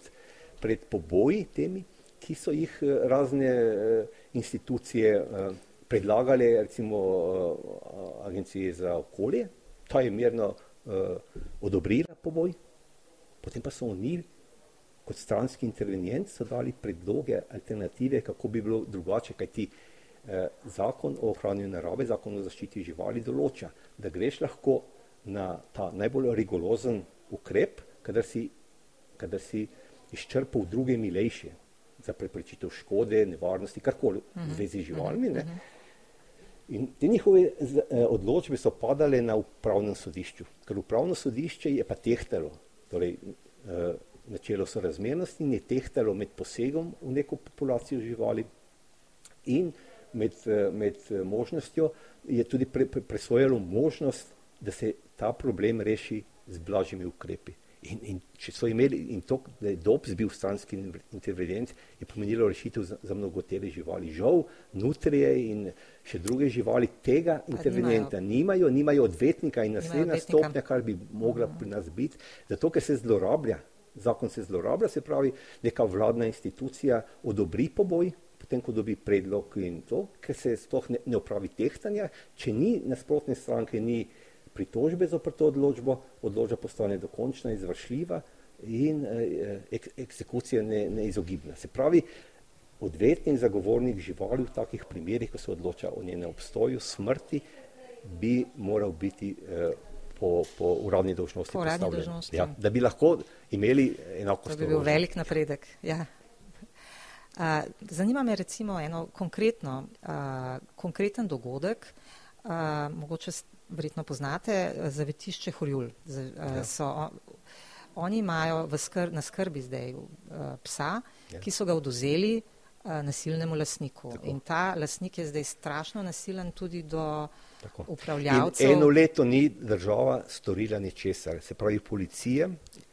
Speaker 2: pred poboji temi, ki so jih eh, razne uh, institucije uh, predlagale, recimo uh, agencije za okolje, ta je mirno uh, odobrila poboj, potem pa so oni kot stranski intervenient so dali predloge, alternative, kako bi bilo drugače, kaj ti uh, Eh, zakon o ohranjanju narave, zakon o zaščiti živali določa, da greš lahko na ta najbolj rigorozen ukrep, kadar si, kadar si izčrpal druge milejše za preprečitev škode, nevarnosti, karkoli v mhm. zvezi z živalmi. Ne. In te njihove eh, odločbe so padale na upravnem sodišču, ker upravno sodišče je pa tehtalo, torej eh, načelo sorazmernosti in je tehtalo med posegom v neko populacijo živali in med, eh, med možnostjo, je tudi pre, pre, presvojalo možnost, da se ta problem reši z blažjimi ukrepi. In, in če so imeli, in to, da je DOPS bil stranski intervenient, je pomenilo rešitev za, za mnogotere živali. Žal, nutrije in še druge živali tega intervenenta nimajo, nimajo odvetnika in naslednja stopnja, kar bi mogla pri nas biti, zato ker se zlorablja, zakon se zlorablja, se pravi, neka vladna institucija odobri poboj, potem ko dobi predlog in to, ker se sploh ne, ne opravi tehtanja, če ni nasprotne stranke, ni pritožbe za to odločbo, odločba postane dokončna, izvršljiva in eh, ek, eksekucija ne, neizogibna. Se pravi, odvetnik, zagovornik živali v takih primerih, ko se odloča o njenem obstoju, smrti, bi moral biti eh, po, po uradni dožnosti.
Speaker 1: Po uradni dožnosti.
Speaker 2: Ja, da bi lahko imeli enako
Speaker 1: stvar. To bi bil velik napredek. Ja. Uh, zanima me recimo eno konkretno, uh, konkreten dogodek, uh, mogoče verjetno poznate, zavetišče Horjul. Uh, ja. so, oni imajo skr, na skrbi zdaj uh, psa, ja. ki so ga oduzeli nasilnemu lasniku. Tako. In ta lasnik je zdaj strašno nasilen tudi do Tako. upravljavcev.
Speaker 2: In eno leto ni država storila ničesar. Se pravi, policija,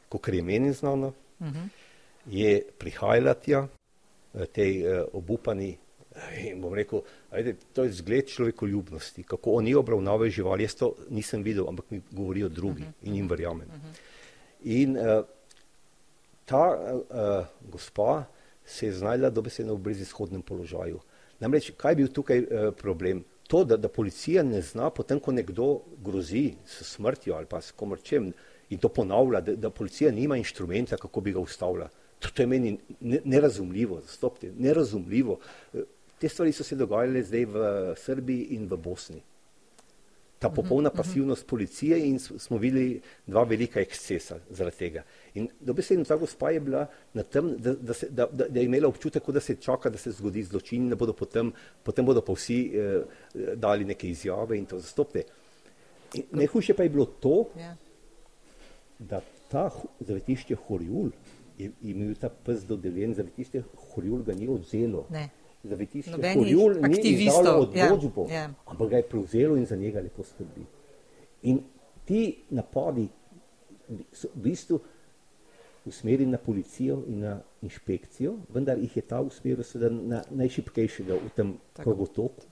Speaker 2: kot je meni znano, uh mhm. -huh. je prihajala tja, tej uh, obupani. In bom rekel, ajde, to je zgled človekoljubnosti, kako oni obravnavajo živali. Jaz to nisem videl, ampak mi govorijo drugi uh mhm. -huh. in jim verjamem. Uh -huh. In uh, ta uh, gospa se je znajla dobesedno v brezizhodnem položaju. Namreč, kaj je bil tukaj uh, problem? To, da, da policija ne zna, potem ko nekdo grozi s smrtjo ali pa s komorčem in to ponavlja, da, da policija nima inštrumenta, kako bi ga ustavila. To, to je meni nerazumljivo, stopite, nerazumljivo. Te stvari so se dogajale zdaj v Srbiji in v Bosni ta mhm, popolna uh -huh, pasivnost policije in smo videli dva velika ekscesa zaradi tega. In dobesedno ta gospa je bila na tem, da, da, se, da, da, da je imela občutek, da se čaka, da se zgodi zločin, da bodo potem, potem bodo pa vsi eh, dali neke izjave in to zastopte. Najhujše pa je bilo to, ja. da ta zavetišče Horjul je imel ta pes dodeljen, zavetišče Horjul ga ni odzelo. Ne zavetišče Horjul ni izdalo ja, odločbo, ja, ja. ampak ga je prevzelo in za njega lepo skrbi. In ti napadi so v bistvu usmerjeni na policijo in na inšpekcijo, vendar jih je ta usmeril sedaj na najšipkejšega v tem krogotoku.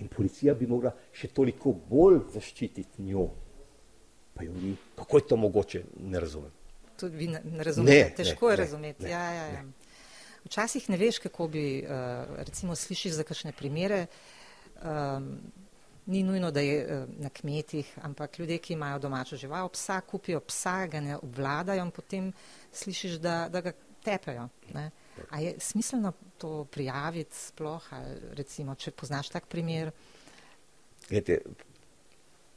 Speaker 2: In policija bi mogla še toliko bolj zaščititi njo, pa jo ni. Kako je to mogoče, ne razumem.
Speaker 1: Tudi vi ne, ne razumete, ne, težko ne, je razumeti. Ne, ja, ja, ja. Ne. Včasih ne veš, kako bi, uh, recimo, slišiš za kakšne primere. Um, ni nujno, da je uh, na kmetih, ampak ljudje, ki imajo domačo žival, psa kupijo psa, ga ne obvladajo in potem slišiš, da, da ga tepejo. Ne? A je smiselno to prijaviti sploh, ali recimo, če poznaš tak primer?
Speaker 2: Glede,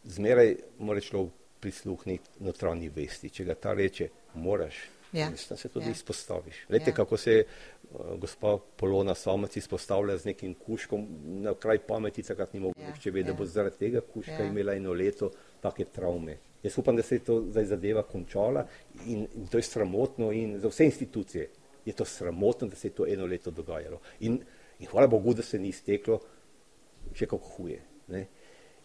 Speaker 2: zmeraj mora človek prisluhniti notranji vesti. Če ga ta reče, moraš Ja. Mislim, se tudi ja. izpostaviš. Veste, ja. kako se uh, gospa Polona Samec izpostavlja z nekim kuškom na kraj pameti, takrat ni mogoče ja. vedeti, ja. da bo zaradi tega kuška ja. imela eno leto take travme. Jaz upam, da se je to zdaj zadeva končala in, in to je sramotno in za vse institucije je to sramotno, da se je to eno leto dogajalo. In, in hvala Bogu, da se ni izteklo še kako huje. Ne?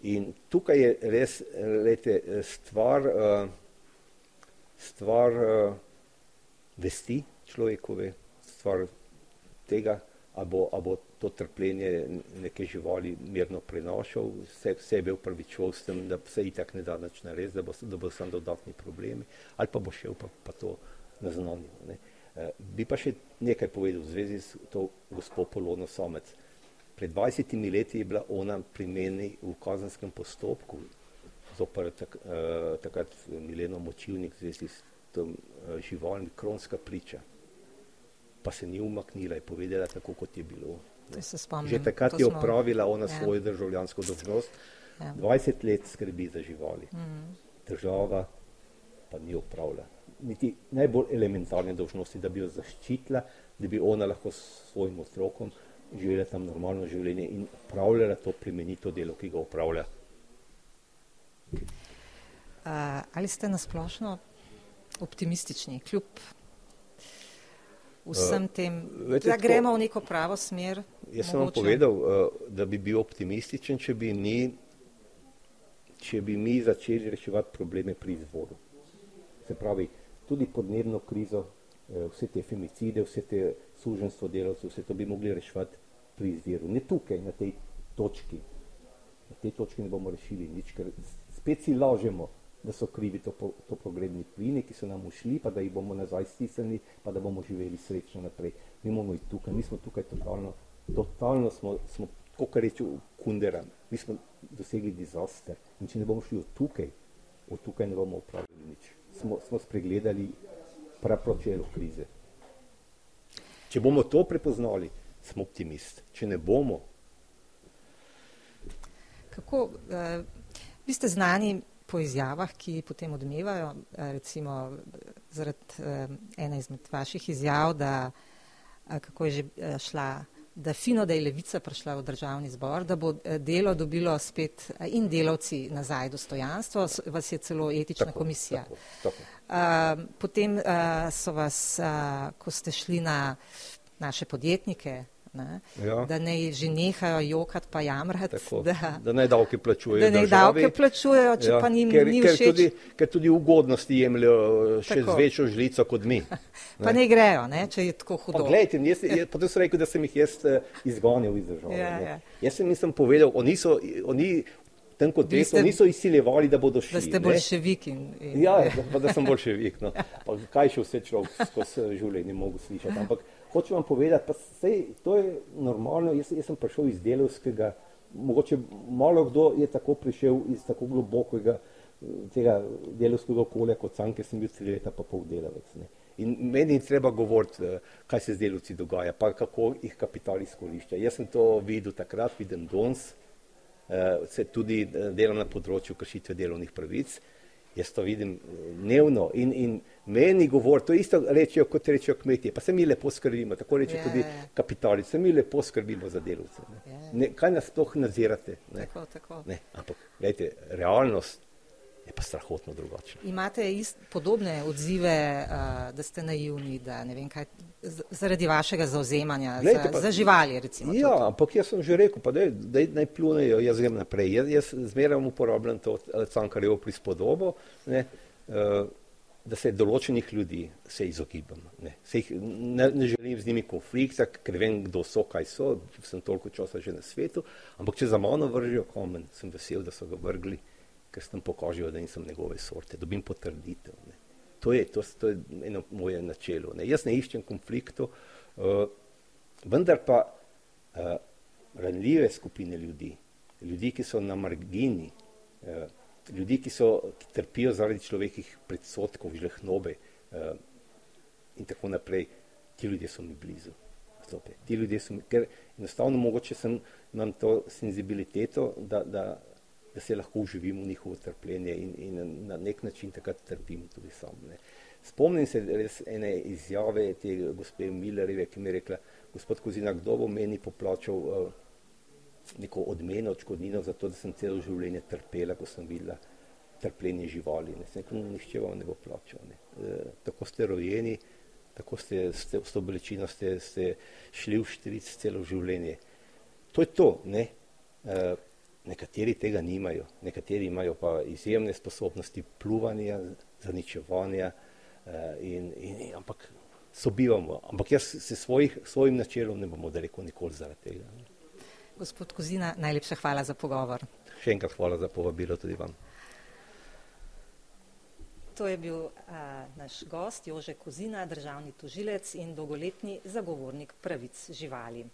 Speaker 2: In tukaj je res, lete, stvar, uh, stvar uh, vesti človekove, stvar tega, ali bo, a bo to trpljenje neke živali mirno prenašal, vse, sebe upravičoval s tem, da se itak ne da nič narediti, da bo, da bo sam dodatni problemi, ali pa bo šel pa, pa to naznanil. Ne. E, bi pa še nekaj povedal v zvezi s to gospod Polono Somec. Pred 20 leti je bila ona pri meni v kazenskem postopku zoper tak, uh, takrat Mileno Močivnik v zvezi s tem uh, živalmi kronska priča. Pa se ni umaknila in povedala tako, kot je bilo. Že takrat je opravila ona ja. svojo državljansko dolžnost. Ja. 20 let skrbi za živali. Mm. Država pa ni opravila. Niti najbolj elementarne dolžnosti, da bi jo zaščitila, da bi ona lahko s svojim otrokom živela tam normalno življenje in opravljala to plemenito delo, ki ga opravlja.
Speaker 1: Uh, ali ste nasplošno optimistični, kljub vsem uh, tem, Vete, da gremo v neko pravo smer.
Speaker 2: Jaz sem vam povedal, uh, da bi bil optimističen, če bi, mi, če bi mi začeli reševati probleme pri izvoru. Se pravi, tudi podnebno krizo, uh, vse te femicide, vse te suženstvo delavcev, vse to bi mogli reševati pri izviru. Ne tukaj, na tej točki. Na tej točki ne bomo rešili nič, ker spet si lažemo da so krivi to, to plini, ki so nam ušli, pa da jih bomo nazaj stisnili, pa da bomo živeli srečno naprej. Mi imamo jih tukaj, mi smo tukaj totalno, totalno smo, smo kot reče, kundera, mi smo dosegli dizaster in če ne bomo šli od tukaj, od tukaj ne bomo upravili nič. Smo, smo spregledali prapročelo krize. Če bomo to prepoznali, sem optimist. Če ne bomo.
Speaker 1: Kako, uh, vi ste znani po izjavah, ki potem odmevajo, uh, recimo zaradi uh, ene izmed vaših izjav, da uh, kako je že šla da fino, da je levica prišla v državni zbor, da bo delo dobilo spet in delavci nazaj dostojanstvo, vas je celo etična
Speaker 2: tako,
Speaker 1: komisija.
Speaker 2: Tako, tako.
Speaker 1: Potem so vas, ko ste šli na naše podjetnike, ne, ja. da ne že nehajo jokati pa jamrati.
Speaker 2: Da, da naj davke plačujejo.
Speaker 1: Da naj davke plačujejo, če ja, pa njim
Speaker 2: ker,
Speaker 1: ni
Speaker 2: ker
Speaker 1: všeč.
Speaker 2: Tudi, ker tudi ugodnosti jemljajo eh, še tako. z večjo žlico kot mi.
Speaker 1: pa ne grejo, ne, če je tako hudo.
Speaker 2: Poglejte, jaz, jaz, pa to sem rekel, da sem jih jaz uh, izgonil iz države. Ja, ja. Jaz sem nisem povedal, oni so, oni tem kontextu niso izsiljevali, da bodo šli.
Speaker 1: Da ste bolševik in, in...
Speaker 2: Ja, da, da sem bolševik. No. Pa kaj še vse človek skozi življenje mogo slišati. Ampak hočem vam povedati, pa sej, to je normalno, jaz, jaz sem prišel iz delovskega, mogoče malo kdo je tako prišel iz tako globokega tega delovskega okolja kot sam, ker sem bil tri leta pa pol delavec. Ne. In meni je treba govoriti, eh, kaj se z delovci dogaja, pa kako jih kapital izkorišča. Jaz sem to videl takrat, vidim danes, uh, se tudi eh, delam na področju kršitve delovnih pravic. Jaz to vidim dnevno in, in meni govori, to isto rečejo, kot rečejo kmetje, pa se mi lepo skrbimo, tako reče yeah. Ja, tudi ja. kapitali, se mi lepo skrbimo za delovce. Ne. Yeah. Ja. Ne, kaj nas sploh nadzirate? Ne.
Speaker 1: Tako, tako.
Speaker 2: Ne, ampak, gledajte, realnost je pa strahotno drugačna.
Speaker 1: Imate ist, podobne odzive, uh, da ste naivni, da ne vem kaj, zaradi vašega zauzemanja Glejte, za, pa, za živali, recimo.
Speaker 2: Ja, tudi. ampak jaz sem že rekel, pa daj, daj naj plunejo, jaz grem naprej. Jaz, jaz zmeraj uporabljam to cankarjevo prispodobo, ne, uh, da se določenih ljudi se izogibam. Ne, se jih, ne, ne želim z njimi konflikta, ker vem, kdo so, kaj so, sem toliko časa že na svetu, ampak če za mano vržijo komen, sem vesel, da so ga vrgli ker sem pokažil, da nisem njegove sorte, dobim potrditev. Ne. To je, to, to je eno moje načelo. Ne. Jaz ne iščem konfliktov, uh, vendar pa uh, ranljive skupine ljudi, ljudi, ki so na margini, uh, ljudi, ki, so, ki trpijo zaradi človekih predsotkov, žlehnobe uh, in tako naprej, ti ljudje so mi blizu. Ti ljudje so mi, ker enostavno mogoče sem, imam to senzibiliteto, da, da da se lahko uživim v njihovo trpljenje in, in na nek način takrat trpim tudi sam. Ne. Spomnim se res ene izjave te gospe Millerjeve, ki mi je rekla, gospod Kozina, kdo bo meni poplačal uh, neko odmeno, očkodnino za to, da sem celo življenje trpela, ko sem videla trpljenje živali. Ne. Sem rekel, nišče vam ne bo plačal. Ne. E, tako ste rojeni, tako ste, ste s to bolečino ste, ste šli v štric celo življenje. To je to, ne. E, Nekateri tega nimajo, nekateri imajo pa izjemne sposobnosti pluvanja, zaničevanja, eh, in, in, in, ampak sobivamo. Ampak jaz se svojih, svojim načelom ne bom odrekel nikoli zaradi tega.
Speaker 1: Gospod Kozina, najlepša hvala za pogovor.
Speaker 2: Še enkrat hvala za povabilo tudi vam.
Speaker 1: To je bil a, naš gost Jože Kozina, državni tožilec in dolgoletni zagovornik pravic živali.